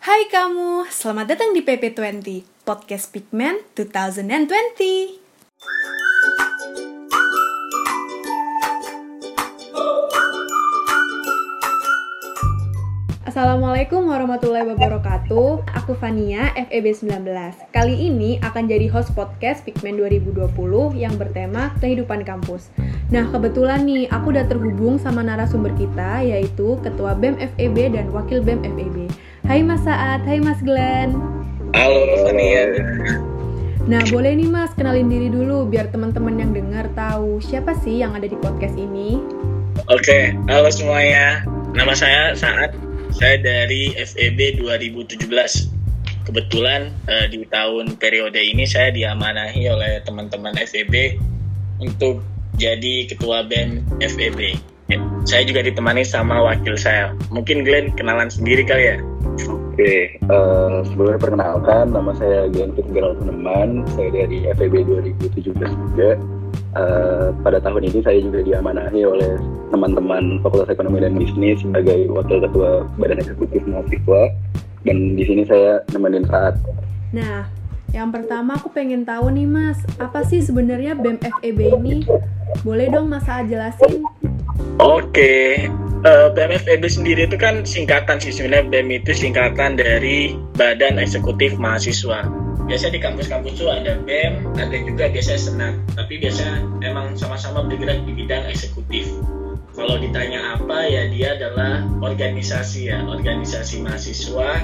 Hai kamu, selamat datang di PP20, Podcast Pigment 2020. Assalamualaikum warahmatullahi wabarakatuh. Aku Fania, FEB 19 Kali ini akan jadi host podcast Pigment 2020 yang bertema kehidupan kampus. Nah kebetulan nih, aku udah terhubung sama narasumber kita Yaitu Ketua BEM FEB dan Wakil BEM FEB Hai Mas Saat, hai Mas Glenn. Halo Fania Nah boleh nih Mas, kenalin diri dulu Biar teman-teman yang dengar tahu Siapa sih yang ada di podcast ini. Oke, halo semuanya. Nama saya Saat saya dari FEB 2017. Kebetulan uh, di tahun periode ini saya diamanahi oleh teman-teman FEB untuk jadi ketua BEM FEB. Ya, saya juga ditemani sama wakil saya. Mungkin Glenn kenalan sendiri kali ya? Oke, uh, sebelumnya perkenalkan nama saya Glenn Fitzgerald Peneman. Saya dari FEB 2017 juga. Uh, pada tahun ini saya juga diamanahi oleh teman-teman Fakultas Ekonomi dan Bisnis sebagai wakil ketua Badan Eksekutif Mahasiswa dan di sini saya nemenin saat. Nah, yang pertama aku pengen tahu nih Mas, apa sih sebenarnya BEM FEB ini? Boleh dong Mas Saat jelasin? Oke, uh, BEM FEB sendiri itu kan singkatan sih sebenarnya BEM itu singkatan dari Badan Eksekutif Mahasiswa biasanya di kampus-kampus itu ada BEM, ada juga biasanya senat, tapi biasanya emang sama-sama bergerak di bidang eksekutif. Kalau ditanya apa ya dia adalah organisasi ya, organisasi mahasiswa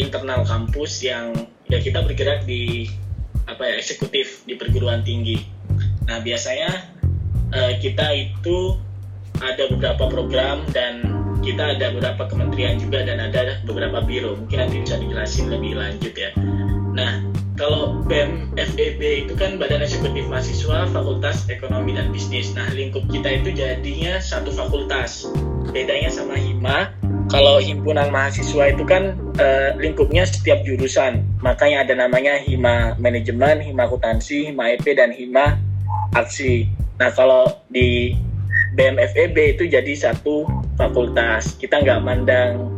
internal kampus yang ya kita bergerak di apa ya eksekutif di perguruan tinggi. Nah biasanya eh, kita itu ada beberapa program dan kita ada beberapa kementerian juga dan ada beberapa biro. Mungkin nanti bisa dijelasin lebih lanjut ya. Nah, kalau BEM FEB itu kan Badan Eksekutif Mahasiswa Fakultas Ekonomi dan Bisnis. Nah, lingkup kita itu jadinya satu fakultas. Bedanya sama HIMA, kalau himpunan mahasiswa itu kan uh, lingkupnya setiap jurusan. Makanya ada namanya HIMA Manajemen, HIMA Akuntansi, HIMA EP, dan HIMA Aksi. Nah, kalau di BEM FEB itu jadi satu fakultas. Kita nggak mandang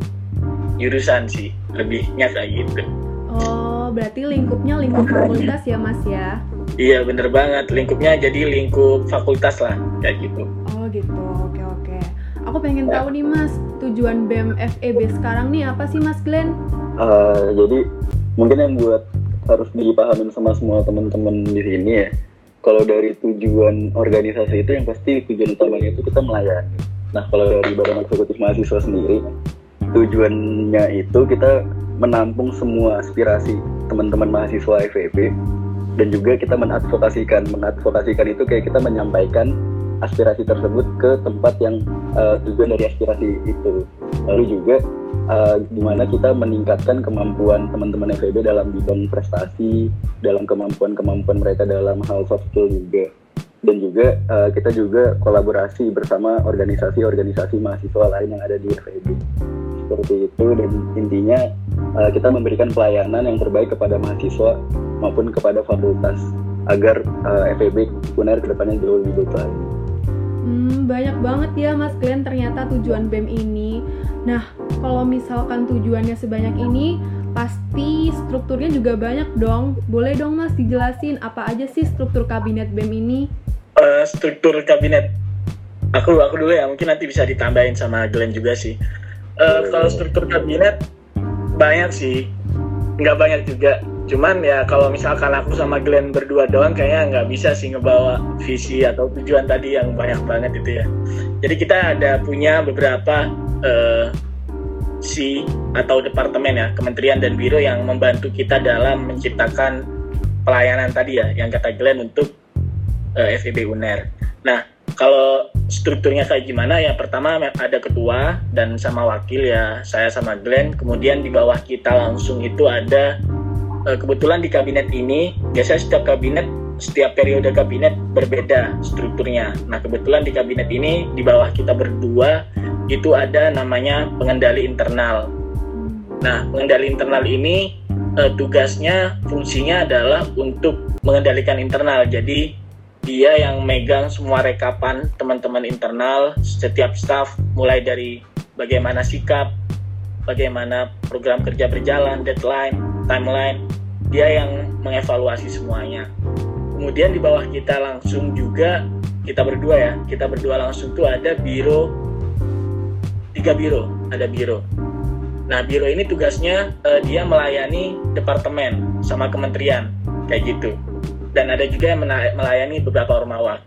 jurusan sih, lebihnya kayak gitu. Oh, berarti lingkupnya lingkup fakultas ya, Mas ya? Iya, bener banget. Lingkupnya jadi lingkup fakultas lah, kayak gitu. Oh, gitu. Oke, oke. Aku pengen tahu nih, Mas, tujuan BEM FEB sekarang nih apa sih, Mas Glenn? Uh, jadi mungkin yang buat harus dipahamin sama semua teman-teman di sini ya. Kalau dari tujuan organisasi itu yang pasti tujuan utamanya itu kita melayani. Nah, kalau dari Badan Eksekutif Mahasiswa sendiri, tujuannya itu kita menampung semua aspirasi teman-teman mahasiswa FEB dan juga kita mengadvokasikan mengadvokasikan itu kayak kita menyampaikan aspirasi tersebut ke tempat yang uh, tujuan dari aspirasi itu lalu juga uh, gimana kita meningkatkan kemampuan teman-teman FEB dalam bidang prestasi dalam kemampuan-kemampuan mereka dalam hal soft skill juga dan juga uh, kita juga kolaborasi bersama organisasi-organisasi mahasiswa lain yang ada di FEB seperti itu dan intinya uh, kita memberikan pelayanan yang terbaik kepada mahasiswa maupun kepada fakultas agar uh, FEB UNER ke depannya jauh lebih baik lagi. Hmm, banyak banget ya Mas Glenn ternyata tujuan BEM ini. Nah, kalau misalkan tujuannya sebanyak ini, pasti strukturnya juga banyak dong. Boleh dong Mas dijelasin apa aja sih struktur kabinet BEM ini? Uh, struktur kabinet, aku aku dulu ya, mungkin nanti bisa ditambahin sama Glenn juga sih. Uh, kalau struktur kabinet banyak sih. Nggak banyak juga. Cuman ya kalau misalkan aku sama Glenn berdua doang kayaknya nggak bisa sih ngebawa visi atau tujuan tadi yang banyak banget itu ya. Jadi kita ada punya beberapa uh, si atau departemen ya kementerian dan biro yang membantu kita dalam menciptakan pelayanan tadi ya yang kata Glenn untuk uh, FEB UNER. Nah kalau strukturnya kayak gimana? Ya pertama ada ketua dan sama wakil ya saya sama Glenn. Kemudian di bawah kita langsung itu ada eh, kebetulan di kabinet ini biasanya setiap kabinet setiap periode kabinet berbeda strukturnya. Nah kebetulan di kabinet ini di bawah kita berdua itu ada namanya pengendali internal. Nah pengendali internal ini eh, tugasnya fungsinya adalah untuk mengendalikan internal. Jadi dia yang megang semua rekapan teman-teman internal, setiap staff, mulai dari bagaimana sikap, bagaimana program kerja berjalan, deadline, timeline, dia yang mengevaluasi semuanya. Kemudian di bawah kita langsung juga kita berdua ya, kita berdua langsung tuh ada biro tiga biro, ada biro. Nah biro ini tugasnya uh, dia melayani departemen sama kementerian kayak gitu. Dan ada juga yang melayani beberapa ormawa.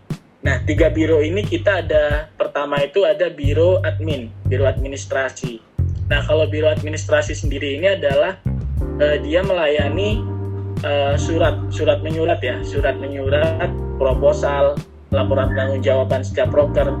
Nah tiga biro ini kita ada pertama itu ada biro admin, biro administrasi. Nah kalau biro administrasi sendiri ini adalah uh, dia melayani uh, surat surat menyurat ya, surat menyurat proposal, laporan tanggung jawaban setiap broker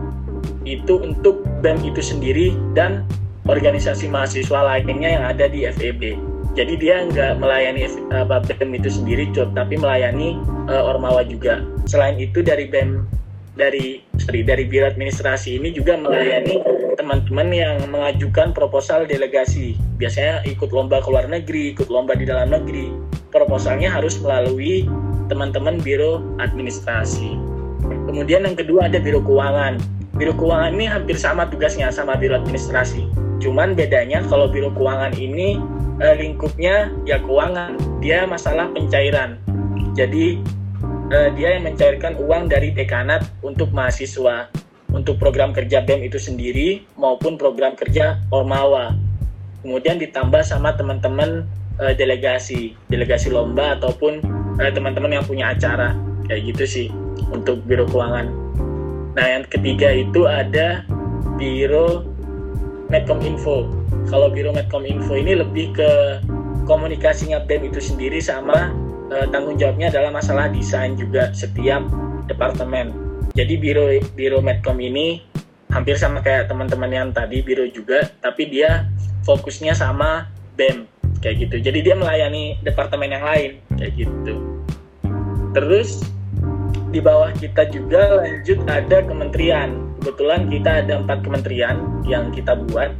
itu untuk BEM itu sendiri dan organisasi mahasiswa lainnya yang ada di FEB. Jadi dia nggak melayani BEM itu sendiri, tapi melayani uh, Ormawa juga. Selain itu dari BEM dari sorry, dari biro administrasi ini juga melayani teman-teman yang mengajukan proposal delegasi. Biasanya ikut lomba ke luar negeri, ikut lomba di dalam negeri. Proposalnya harus melalui teman-teman biro administrasi. Kemudian yang kedua ada biro keuangan. Biro keuangan ini hampir sama tugasnya sama biro administrasi. Cuman bedanya kalau biro keuangan ini eh, lingkupnya ya keuangan, dia masalah pencairan. Jadi eh, dia yang mencairkan uang dari dekanat untuk mahasiswa untuk program kerja BEM itu sendiri maupun program kerja Ormawa. Kemudian ditambah sama teman-teman eh, delegasi, delegasi lomba ataupun eh, teman-teman yang punya acara kayak gitu sih untuk biro keuangan. Nah yang ketiga itu ada biro Medcom Info. Kalau biro Medcom Info ini lebih ke komunikasinya BEM itu sendiri sama uh, tanggung jawabnya adalah masalah desain juga setiap departemen. Jadi biro biro Medcom ini hampir sama kayak teman-teman yang tadi biro juga, tapi dia fokusnya sama BEM kayak gitu. Jadi dia melayani departemen yang lain kayak gitu. Terus di bawah kita juga lanjut ada kementerian. Kebetulan kita ada empat kementerian yang kita buat.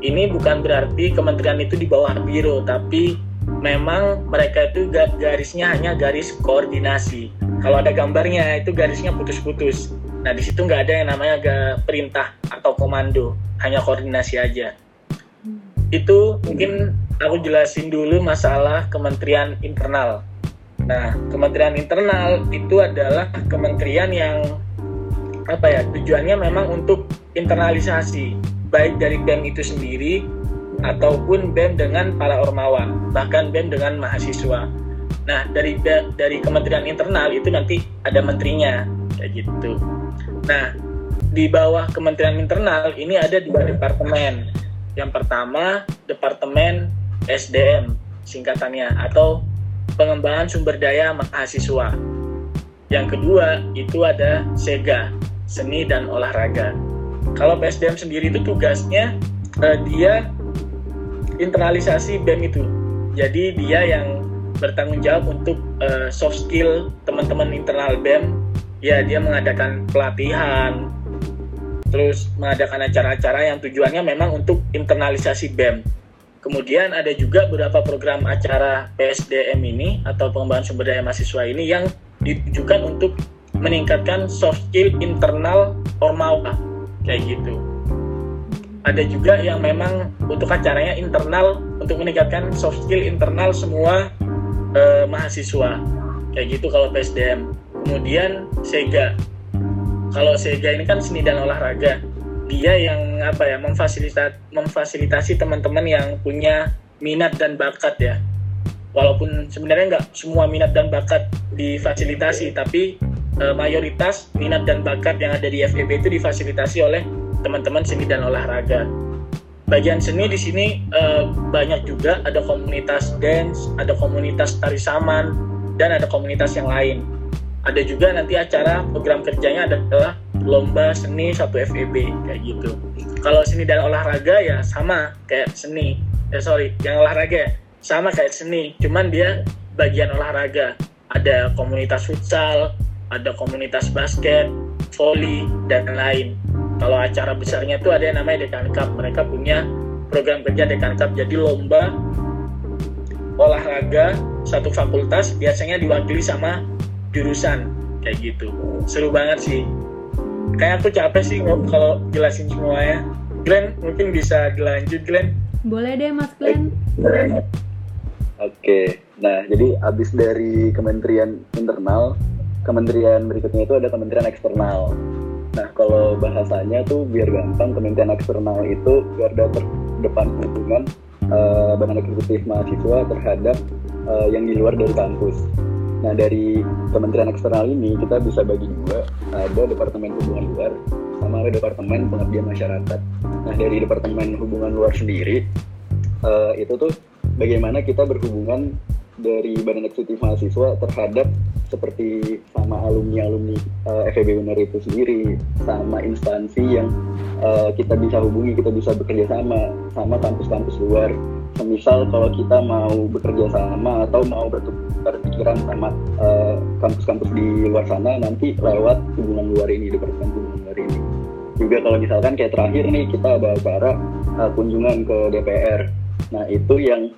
Ini bukan berarti kementerian itu di bawah biro, tapi memang mereka itu garisnya hanya garis koordinasi. Kalau ada gambarnya itu garisnya putus-putus. Nah di situ nggak ada yang namanya perintah atau komando, hanya koordinasi aja. Itu mungkin aku jelasin dulu masalah kementerian internal. Nah, Kementerian Internal itu adalah kementerian yang apa ya tujuannya memang untuk internalisasi baik dari BEM itu sendiri ataupun BEM dengan para ormawa bahkan BEM dengan mahasiswa. Nah dari dari Kementerian Internal itu nanti ada menterinya kayak gitu. Nah di bawah Kementerian Internal ini ada dua departemen. Yang pertama Departemen SDM singkatannya atau pengembangan sumber daya mahasiswa. Yang kedua itu ada SEGA, seni dan olahraga. Kalau PSDM sendiri itu tugasnya uh, dia internalisasi BEM itu. Jadi dia yang bertanggung jawab untuk uh, soft skill teman-teman internal BEM. Ya dia mengadakan pelatihan, terus mengadakan acara-acara yang tujuannya memang untuk internalisasi BEM Kemudian ada juga beberapa program acara PSDM ini atau pengembangan sumber daya mahasiswa ini yang ditujukan untuk meningkatkan soft skill internal Ormawa kayak gitu. Ada juga yang memang untuk acaranya internal untuk meningkatkan soft skill internal semua eh, mahasiswa kayak gitu kalau PSDM. Kemudian Sega. Kalau Sega ini kan seni dan olahraga. Dia yang apa ya memfasilitasi memfasilitasi teman-teman yang punya minat dan bakat ya. Walaupun sebenarnya nggak semua minat dan bakat difasilitasi tapi e, mayoritas minat dan bakat yang ada di FEB itu difasilitasi oleh teman-teman seni dan olahraga. Bagian seni di sini e, banyak juga. Ada komunitas dance ada komunitas tari saman dan ada komunitas yang lain ada juga nanti acara program kerjanya adalah lomba seni satu FEB kayak gitu. Kalau seni dan olahraga ya sama kayak seni. Eh sorry yang olahraga ya, sama kayak seni. Cuman dia bagian olahraga. Ada komunitas futsal ada komunitas basket volley dan lain. Kalau acara besarnya itu ada yang namanya Dekan Cup. Mereka punya program kerja Dekan Cup. Jadi lomba olahraga satu fakultas biasanya diwakili sama jurusan kayak gitu seru banget sih kayak aku capek sih kalau jelasin semuanya Glenn mungkin bisa dilanjut Glenn Boleh deh Mas Glenn. Oke, nah jadi abis dari Kementerian Internal, kementerian berikutnya itu ada Kementerian Eksternal. Nah kalau bahasanya tuh biar gampang, Kementerian Eksternal itu garda terdepan hubungan uh, Badan Eksekutif Mahasiswa terhadap uh, yang di luar dari kampus. Nah dari Kementerian Eksternal ini kita bisa bagi dua, ada Departemen Hubungan Luar sama ada Departemen Pengabdian Masyarakat. Nah dari Departemen Hubungan Luar sendiri uh, itu tuh bagaimana kita berhubungan dari Badan Eksekutif Mahasiswa terhadap seperti sama alumni-alumni uh, FEB UNER itu sendiri, sama instansi yang uh, kita bisa hubungi, kita bisa bekerja sama, sama kampus-kampus luar. Semisal kalau kita mau bekerja sama atau mau bertukar pikiran sama kampus-kampus uh, di luar sana, nanti lewat hubungan luar ini, departemen hubungan luar ini. Juga kalau misalkan kayak terakhir nih kita ada acara uh, kunjungan ke DPR. Nah itu yang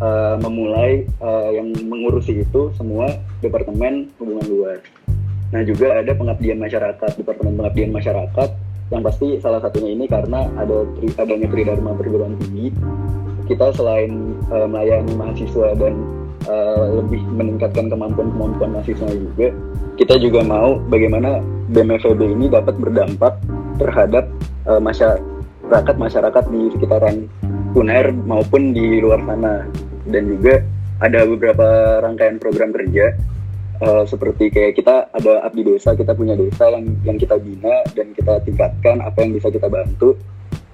uh, memulai uh, yang mengurusi itu semua departemen hubungan luar. Nah juga ada pengabdian masyarakat, departemen pengabdian masyarakat yang pasti salah satunya ini karena ada tri, adanya tridharma perguruan tinggi. Kita selain uh, melayani mahasiswa dan uh, lebih meningkatkan kemampuan-kemampuan mahasiswa juga, kita juga mau bagaimana BMFB ini dapat berdampak terhadap uh, masyarakat masyarakat di sekitaran UNER maupun di luar sana. Dan juga ada beberapa rangkaian program kerja uh, seperti kayak kita ada abdi desa kita punya desa yang yang kita bina dan kita tingkatkan apa yang bisa kita bantu.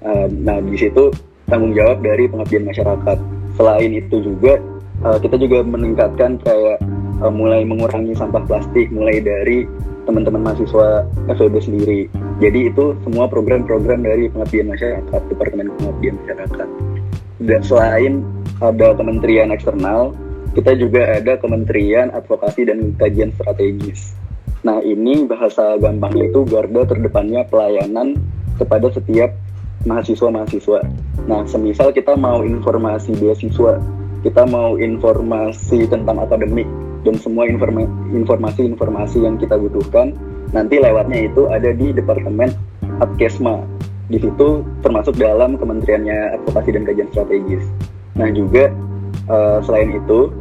Uh, nah di situ tanggung jawab dari pengabdian masyarakat. Selain itu juga uh, kita juga meningkatkan kayak uh, mulai mengurangi sampah plastik mulai dari teman-teman mahasiswa FEB sendiri jadi itu semua program-program dari pengabdian masyarakat departemen pengabdian masyarakat dan selain ada kementerian eksternal, kita juga ada kementerian advokasi dan kajian strategis. Nah ini bahasa gampangnya itu garda terdepannya pelayanan kepada setiap mahasiswa-mahasiswa. Nah semisal kita mau informasi beasiswa, kita mau informasi tentang akademik dan semua informasi-informasi yang kita butuhkan, nanti lewatnya itu ada di Departemen Adkesma. Di situ termasuk dalam Kementeriannya Advokasi dan Kajian Strategis. Nah juga uh, selain itu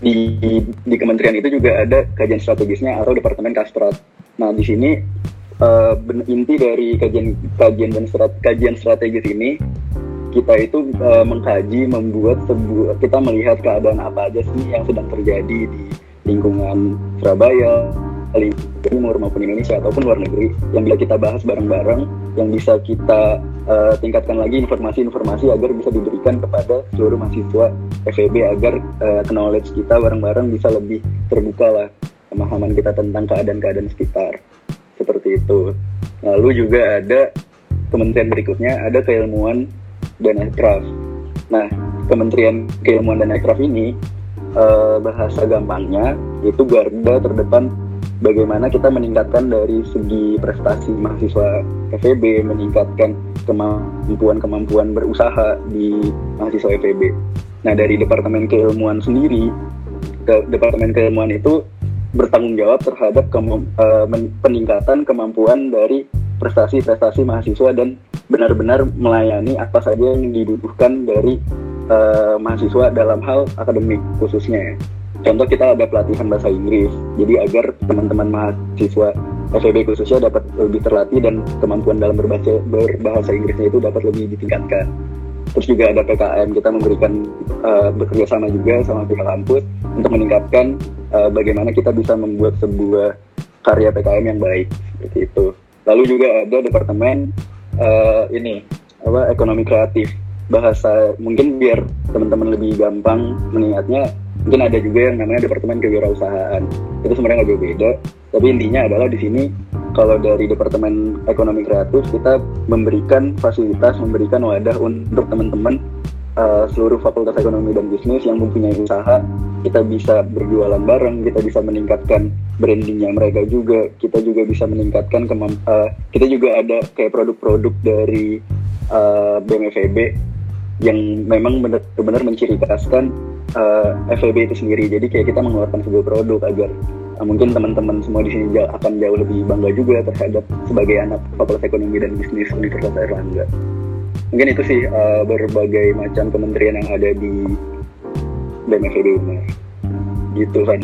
di, di kementerian itu juga ada kajian strategisnya atau departemen kastrat. Nah di sini uh, inti dari kajian kajian dan strat, kajian strategis ini kita itu uh, mengkaji membuat sebuah kita melihat keadaan apa aja sih yang sedang terjadi di lingkungan Surabaya timur maupun Indonesia ataupun luar negeri yang bila kita bahas bareng-bareng yang bisa kita uh, tingkatkan lagi informasi-informasi agar bisa diberikan kepada seluruh mahasiswa FEB agar uh, knowledge kita bareng-bareng bisa lebih terbuka lah pemahaman kita tentang keadaan-keadaan sekitar. Seperti itu. Lalu juga ada kementerian berikutnya ada keilmuan dan aircraft nah kementerian keilmuan dan aircraft ini uh, bahasa gampangnya itu garda terdepan bagaimana kita meningkatkan dari segi prestasi mahasiswa FEB, meningkatkan kemampuan-kemampuan berusaha di mahasiswa FEB. Nah, dari Departemen Keilmuan sendiri, ke Departemen Keilmuan itu bertanggung jawab terhadap uh, peningkatan kemampuan dari prestasi-prestasi mahasiswa dan benar-benar melayani apa saja yang dibutuhkan dari uh, mahasiswa dalam hal akademik khususnya. Ya contoh kita ada pelatihan bahasa Inggris. Jadi agar teman-teman mahasiswa FEB khususnya dapat lebih terlatih dan kemampuan dalam berbahasa, berbahasa Inggrisnya itu dapat lebih ditingkatkan. Terus juga ada PKM kita memberikan uh, bekerja sama juga sama pihak kampus untuk meningkatkan uh, bagaimana kita bisa membuat sebuah karya PKM yang baik. Seperti itu lalu juga ada departemen uh, ini apa ekonomi kreatif. Bahasa mungkin biar teman-teman lebih gampang mengingatnya mungkin ada juga yang namanya departemen kewirausahaan. Itu sebenarnya nggak beda tapi intinya adalah di sini kalau dari departemen ekonomi kreatif kita memberikan fasilitas memberikan wadah untuk teman-teman uh, seluruh fakultas ekonomi dan bisnis yang mempunyai usaha kita bisa berjualan bareng kita bisa meningkatkan brandingnya mereka juga kita juga bisa meningkatkan kemamp uh, kita juga ada kayak produk-produk dari uh, BMFEB yang memang benar-benar menciri khaskan uh, eh, FEB itu sendiri. Jadi kayak kita mengeluarkan sebuah produk agar uh, mungkin teman-teman semua di sini akan jauh lebih bangga juga terhadap sebagai anak Fakultas Ekonomi dan Bisnis Universitas Erlangga. mungkin itu sih uh, berbagai macam kementerian yang ada di BMFB Unas gitu kan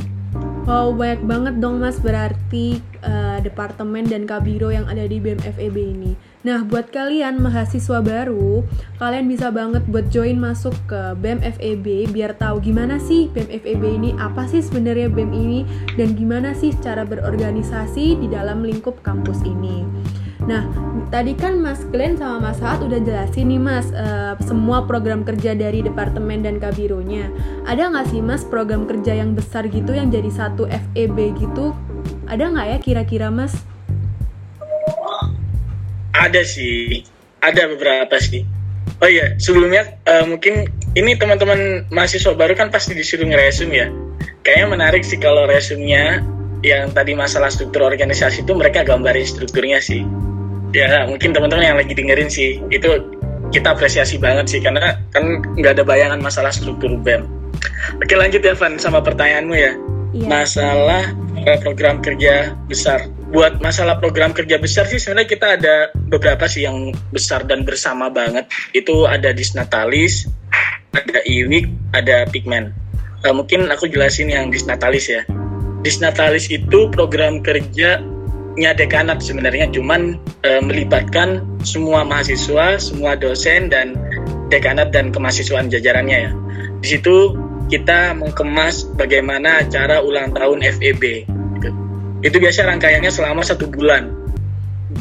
Wow, banyak banget dong mas berarti uh, departemen dan kabiro yang ada di BEM FEB ini. Nah, buat kalian mahasiswa baru, kalian bisa banget buat join masuk ke BEM FEB biar tahu gimana sih BEM FEB ini, apa sih sebenarnya BEM ini, dan gimana sih cara berorganisasi di dalam lingkup kampus ini. Nah, tadi kan Mas Glenn sama Mas Saat udah jelasin nih Mas uh, semua program kerja dari departemen dan kabironya. Ada nggak sih Mas program kerja yang besar gitu yang jadi satu FEB gitu? Ada nggak ya kira-kira Mas? Ada sih, ada beberapa sih. Oh iya, sebelumnya uh, mungkin ini teman-teman mahasiswa baru kan pasti disuruh ngeresum ya. Kayaknya menarik sih kalau resumnya yang tadi masalah struktur organisasi itu mereka gambarin strukturnya sih ya mungkin teman-teman yang lagi dengerin sih itu kita apresiasi banget sih karena kan nggak ada bayangan masalah struktur BEM. Oke lanjut ya Van sama pertanyaanmu ya. Iya. Masalah eh, program kerja besar. Buat masalah program kerja besar sih sebenarnya kita ada beberapa sih yang besar dan bersama banget. Itu ada Disnatalis, ada Iwik, ada Pigment. Uh, mungkin aku jelasin yang Disnatalis ya. Disnatalis itu program kerja nya dekanat sebenarnya cuman e, melibatkan semua mahasiswa, semua dosen dan dekanat dan kemahasiswaan jajarannya ya. Di situ kita mengemas bagaimana acara ulang tahun FEB. Gitu. Itu biasa rangkaiannya selama satu bulan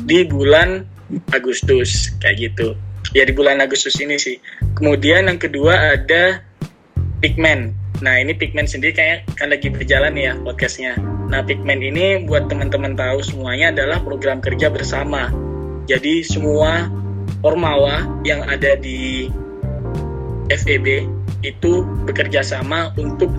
di bulan Agustus kayak gitu. Ya di bulan Agustus ini sih. Kemudian yang kedua ada pigment. Nah ini pigment sendiri kayak kan lagi berjalan ya podcastnya. Nah, Pigment ini buat teman-teman tahu semuanya adalah program kerja bersama. Jadi semua ormawa yang ada di FEB itu bekerja sama untuk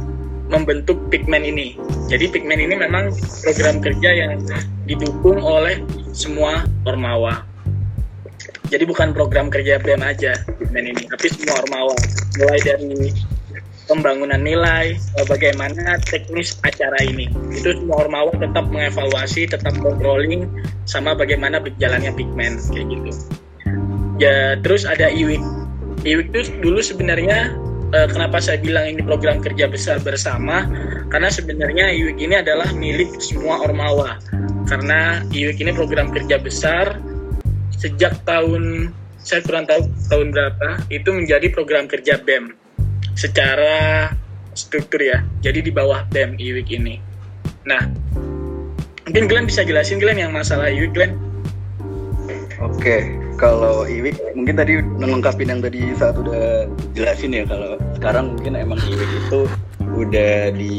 membentuk Pigment ini. Jadi Pigment ini memang program kerja yang didukung oleh semua ormawa. Jadi bukan program kerja BEM aja Pigment ini, tapi semua ormawa. Mulai dari pembangunan nilai, eh, bagaimana teknis acara ini. Itu semua ormawa tetap mengevaluasi, tetap controlling sama bagaimana berjalannya pigment kayak gitu. Ya, terus ada IWIK. IWIK itu dulu sebenarnya eh, kenapa saya bilang ini program kerja besar bersama karena sebenarnya IWIK ini adalah milik semua ormawa. Karena IWIK ini program kerja besar sejak tahun saya kurang tahu tahun berapa itu menjadi program kerja BEM secara struktur ya. Jadi di bawah BEM IWIK ini. Nah, mungkin Glenn bisa jelasin Glenn yang masalah IWIK Glenn. Oke, kalau IWIK mungkin tadi melengkapi yang tadi saat udah jelasin ya kalau sekarang mungkin emang IWIK itu udah di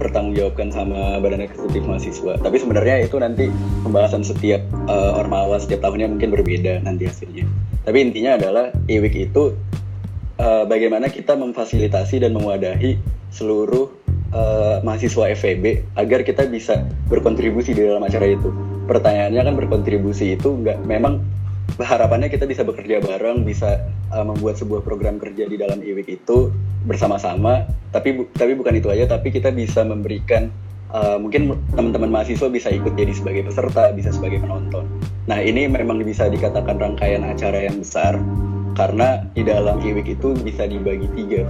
pertanggungjawabkan sama Badan Eksekutif Mahasiswa. Tapi sebenarnya itu nanti pembahasan setiap uh, ormawa setiap tahunnya mungkin berbeda nanti hasilnya. Tapi intinya adalah IWIK itu uh, bagaimana kita memfasilitasi dan mewadahi seluruh uh, mahasiswa FEB agar kita bisa berkontribusi di dalam acara itu. Pertanyaannya kan berkontribusi itu nggak memang harapannya kita bisa bekerja bareng, bisa uh, membuat sebuah program kerja di dalam IWIK itu bersama-sama. Tapi bu tapi bukan itu aja, tapi kita bisa memberikan uh, mungkin teman-teman mahasiswa bisa ikut jadi sebagai peserta, bisa sebagai penonton. Nah ini memang bisa dikatakan rangkaian acara yang besar karena di dalam e-week itu bisa dibagi tiga.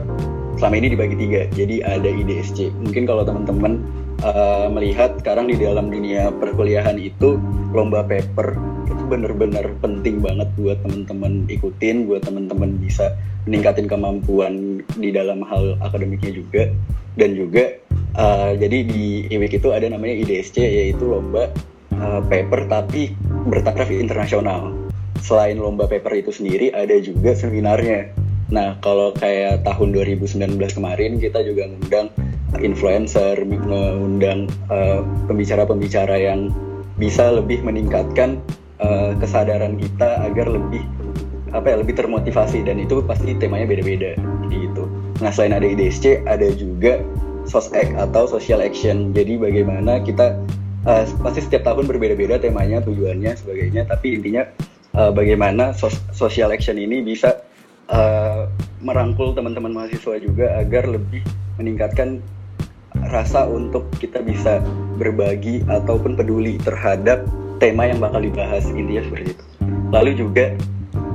Selama ini dibagi tiga jadi ada IDSC mungkin kalau teman-teman uh, melihat sekarang di dalam dunia perkuliahan itu lomba paper itu benar-benar penting banget buat teman-teman ikutin buat teman-teman bisa meningkatin kemampuan di dalam hal akademiknya juga. Dan juga uh, jadi di e-week itu ada namanya IDSC yaitu lomba uh, paper tapi bertaraf internasional selain lomba paper itu sendiri ada juga seminarnya. Nah, kalau kayak tahun 2019 kemarin kita juga ngundang influencer, mengundang uh, pembicara-pembicara yang bisa lebih meningkatkan uh, kesadaran kita agar lebih apa ya lebih termotivasi dan itu pasti temanya beda-beda gitu. Nah, selain ada IDSC, ada juga SOSEC atau social action. Jadi bagaimana kita uh, pasti setiap tahun berbeda-beda temanya, tujuannya, sebagainya. Tapi intinya uh, bagaimana sos social action ini bisa uh, merangkul teman-teman mahasiswa juga agar lebih meningkatkan rasa untuk kita bisa berbagi ataupun peduli terhadap tema yang bakal dibahas intinya seperti itu. Lalu juga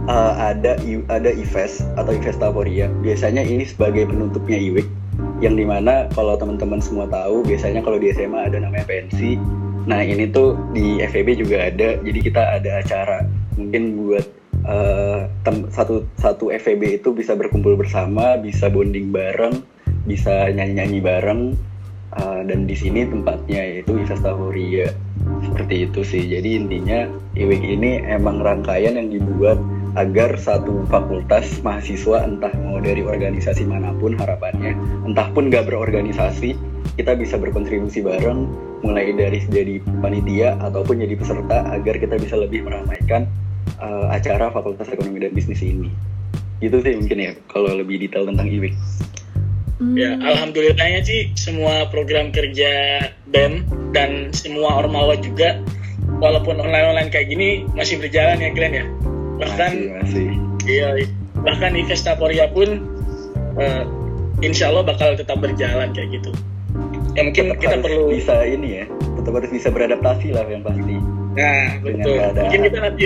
uh, ada ada IVES atau Investaporia. Biasanya ini sebagai penutupnya IWIK yang di mana kalau teman-teman semua tahu biasanya kalau di SMA ada namanya pensi. Nah ini tuh di FEB juga ada. Jadi kita ada acara mungkin buat uh, satu satu FEB itu bisa berkumpul bersama, bisa bonding bareng, bisa nyanyi-nyanyi bareng. Uh, dan di sini tempatnya yaitu Investaporia seperti itu sih. Jadi intinya IWIK ini emang rangkaian yang dibuat agar satu fakultas mahasiswa entah mau dari organisasi mana pun harapannya entah pun gak berorganisasi kita bisa berkontribusi bareng mulai dari jadi panitia ataupun jadi peserta agar kita bisa lebih meramaikan uh, acara fakultas ekonomi dan bisnis ini. Itu sih mungkin ya kalau lebih detail tentang IWIK. Hmm. Ya, alhamdulillahnya sih semua program kerja BEM dan semua ormawa juga walaupun online-online kayak gini masih berjalan ya Glenn ya? Bahkan masih, masih. iya bahkan Investaporia pun uh, insya Allah bakal tetap berjalan kayak gitu. Ya mungkin tetap kita perlu bisa ini ya tetap harus bisa beradaptasi lah yang pasti nah betul. mungkin kita nanti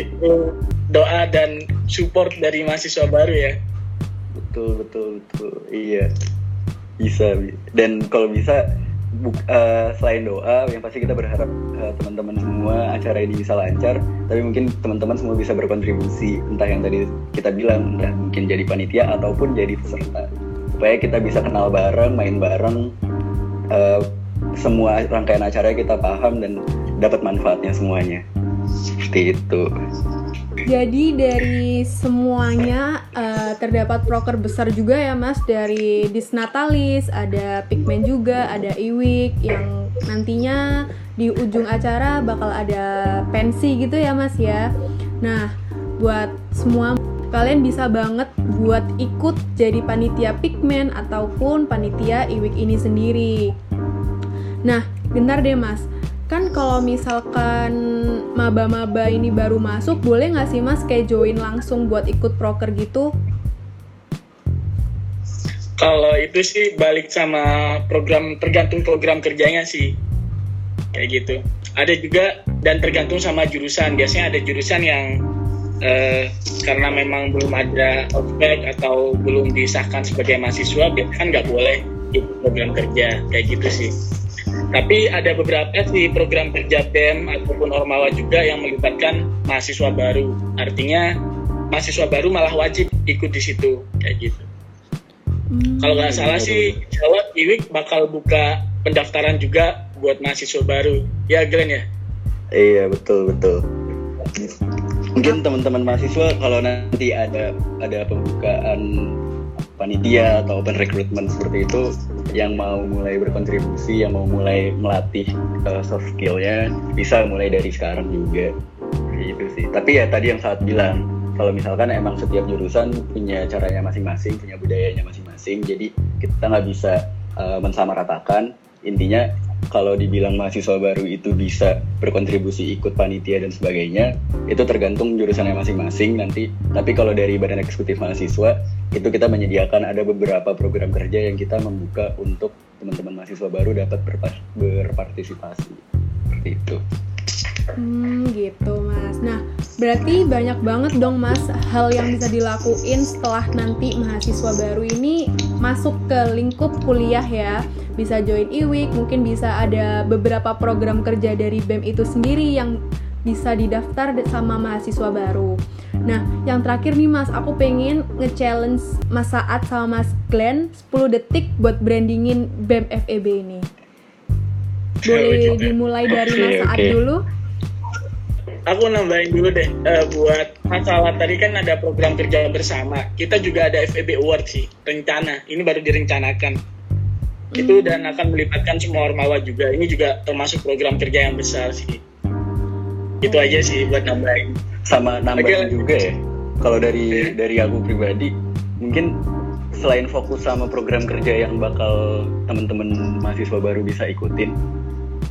doa dan support dari mahasiswa baru ya. Betul betul betul. Iya. Bisa dan kalau bisa Buk, uh, selain doa yang pasti kita berharap uh, teman-teman semua acara ini bisa lancar. Tapi mungkin teman-teman semua bisa berkontribusi entah yang tadi kita bilang entah mungkin jadi panitia ataupun jadi peserta. Supaya kita bisa kenal bareng main bareng uh, semua rangkaian acara kita paham dan dapat manfaatnya semuanya seperti itu jadi dari semuanya uh, terdapat proker besar juga ya Mas dari Disnatalis, ada Pigment juga, ada Iwik yang nantinya di ujung acara bakal ada pensi gitu ya Mas ya. Nah, buat semua kalian bisa banget buat ikut jadi panitia Pigment ataupun panitia Iwik ini sendiri. Nah, bentar deh Mas kan kalau misalkan maba-maba ini baru masuk boleh nggak sih mas kayak join langsung buat ikut proker gitu? Kalau itu sih balik sama program tergantung program kerjanya sih. Kayak gitu. Ada juga dan tergantung sama jurusan. Biasanya ada jurusan yang eh, karena memang belum ada ospek atau belum disahkan sebagai mahasiswa kan nggak boleh ikut program kerja. Kayak gitu sih tapi ada beberapa sih program kerja BEM ataupun Ormawa juga yang melibatkan mahasiswa baru. Artinya mahasiswa baru malah wajib ikut di situ kayak gitu. Hmm. Kalau nggak salah sih, Jawa Iwik bakal buka pendaftaran juga buat mahasiswa baru. Ya Glenn ya? Iya betul betul. Mungkin teman-teman mahasiswa kalau nanti ada ada pembukaan panitia atau open recruitment seperti itu yang mau mulai berkontribusi, yang mau mulai melatih uh, soft skillnya bisa mulai dari sekarang juga gitu sih. Tapi ya tadi yang saat bilang kalau misalkan emang setiap jurusan punya caranya masing-masing, punya budayanya masing-masing, jadi kita nggak bisa uh, mensamaratakan. Intinya kalau dibilang mahasiswa baru itu bisa berkontribusi ikut panitia dan sebagainya, itu tergantung jurusannya masing-masing nanti. Tapi kalau dari Badan Eksekutif Mahasiswa, itu kita menyediakan ada beberapa program kerja yang kita membuka untuk teman-teman mahasiswa baru dapat berpartisipasi. Seperti itu. Hmm, gitu mas. Nah, berarti banyak banget dong mas hal yang bisa dilakuin setelah nanti mahasiswa baru ini masuk ke lingkup kuliah ya. Bisa join IWIK, mungkin bisa ada beberapa program kerja dari BEM itu sendiri yang bisa didaftar sama mahasiswa baru. Nah, yang terakhir nih Mas, aku pengen nge-challenge Mas Saat sama Mas Glenn 10 detik buat brandingin BEM FEB ini. Boleh dimulai dari Mas Saat dulu? Aku nambahin dulu deh, uh, buat masalah tadi kan ada program kerja bersama. Kita juga ada FEB Award sih, rencana. Ini baru direncanakan. Hmm. Itu dan akan melibatkan semua ormawa juga. Ini juga termasuk program kerja yang besar sih itu aja sih buat nambahin sama nambahin okay. juga ya kalau dari dari aku pribadi mungkin selain fokus sama program kerja yang bakal teman-teman mahasiswa baru bisa ikutin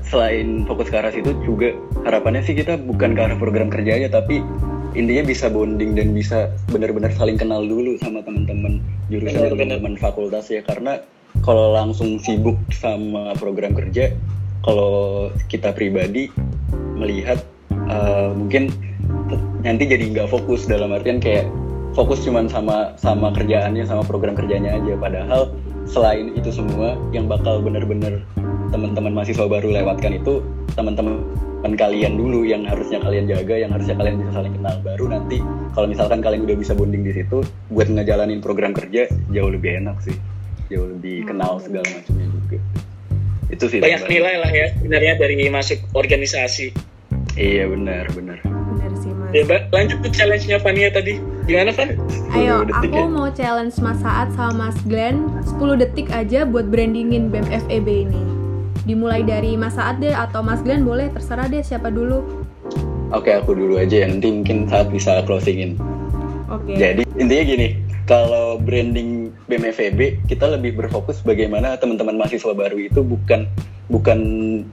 selain fokus ke arah situ juga harapannya sih kita bukan ke arah program kerja aja tapi intinya bisa bonding dan bisa benar-benar saling kenal dulu sama teman-teman jurusan teman-teman fakultas ya. Karena kalau langsung sibuk sama program kerja kalau kita pribadi melihat uh, mungkin nanti jadi nggak fokus dalam artian kayak fokus cuman sama sama kerjaannya sama program kerjanya aja. Padahal selain itu semua yang bakal bener-bener teman-teman mahasiswa baru lewatkan itu teman-teman kalian dulu yang harusnya kalian jaga yang harusnya kalian bisa saling kenal. Baru nanti kalau misalkan kalian udah bisa bonding di situ buat ngejalanin program kerja jauh lebih enak sih. Jauh lebih kenal segala macamnya juga. Itu sih banyak nilai lah ya sebenarnya dari masuk organisasi. Iya benar benar. Bener sih mas. ya Mbak, lanjut ke challenge-nya Fania tadi gimana Van? Ayo, 10 detik aku ya. mau challenge Mas Saat sama Mas Glenn 10 detik aja buat brandingin BEM FEB ini. Dimulai dari Mas Saat deh atau Mas Glenn boleh terserah deh siapa dulu. oke aku dulu aja ya nanti mungkin saat bisa closingin Oke. Jadi intinya gini, kalau branding BMFEB kita lebih berfokus bagaimana teman-teman mahasiswa baru itu bukan bukan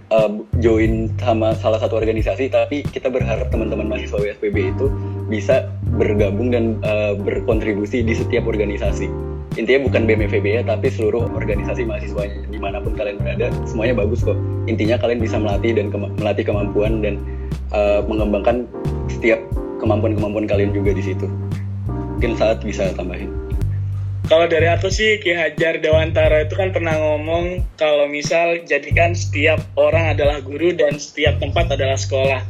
uh, join sama salah satu organisasi, tapi kita berharap teman-teman mahasiswa WSPB itu bisa bergabung dan uh, berkontribusi di setiap organisasi. Intinya bukan BMFEB ya, tapi seluruh organisasi mahasiswanya di mana pun kalian berada, semuanya bagus kok. Intinya kalian bisa melatih dan kema- melatih kemampuan dan uh, mengembangkan setiap kemampuan-kemampuan kalian juga di situ mungkin saat bisa tambahin Kalau dari aku sih Ki Hajar Dewantara itu kan pernah ngomong kalau misal jadikan setiap orang adalah guru dan setiap tempat adalah sekolah.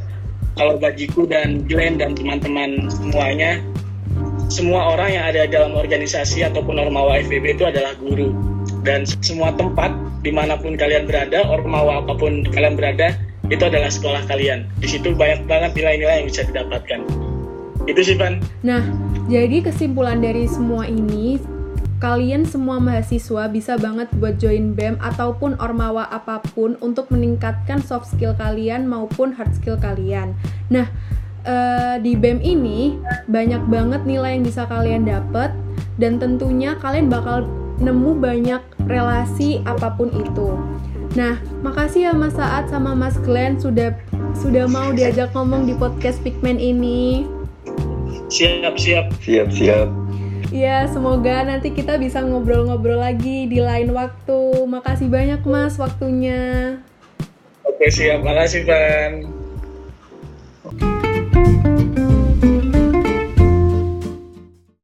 Kalau bagiku dan Glenn dan teman-teman semuanya, semua orang yang ada dalam organisasi ataupun Ormawa FEB itu adalah guru. Dan semua tempat di mana pun kalian berada, Ormawa apa pun kalian berada, itu adalah sekolah kalian. Di situ banyak banget nilai-nilai yang bisa didapatkan. Itu sih Van. Nah, jadi kesimpulan dari semua ini, kalian semua mahasiswa bisa banget buat join BEM ataupun ormawa apa pun untuk meningkatkan soft skill kalian maupun hard skill kalian. Nah, eh, di BEM ini banyak banget nilai yang bisa kalian dapat dan tentunya kalian bakal nemu banyak relasi apa pun itu. Nah, makasih ya Mas Saat sama Mas Glenn sudah sudah mau diajak ngomong di podcast Pigment ini. Siap-siap. siap-siap Iya, semoga nanti kita bisa ngobrol-ngobrol lagi di lain waktu. Makasih banyak Mas waktunya. Oke, siap. Makasih, Van.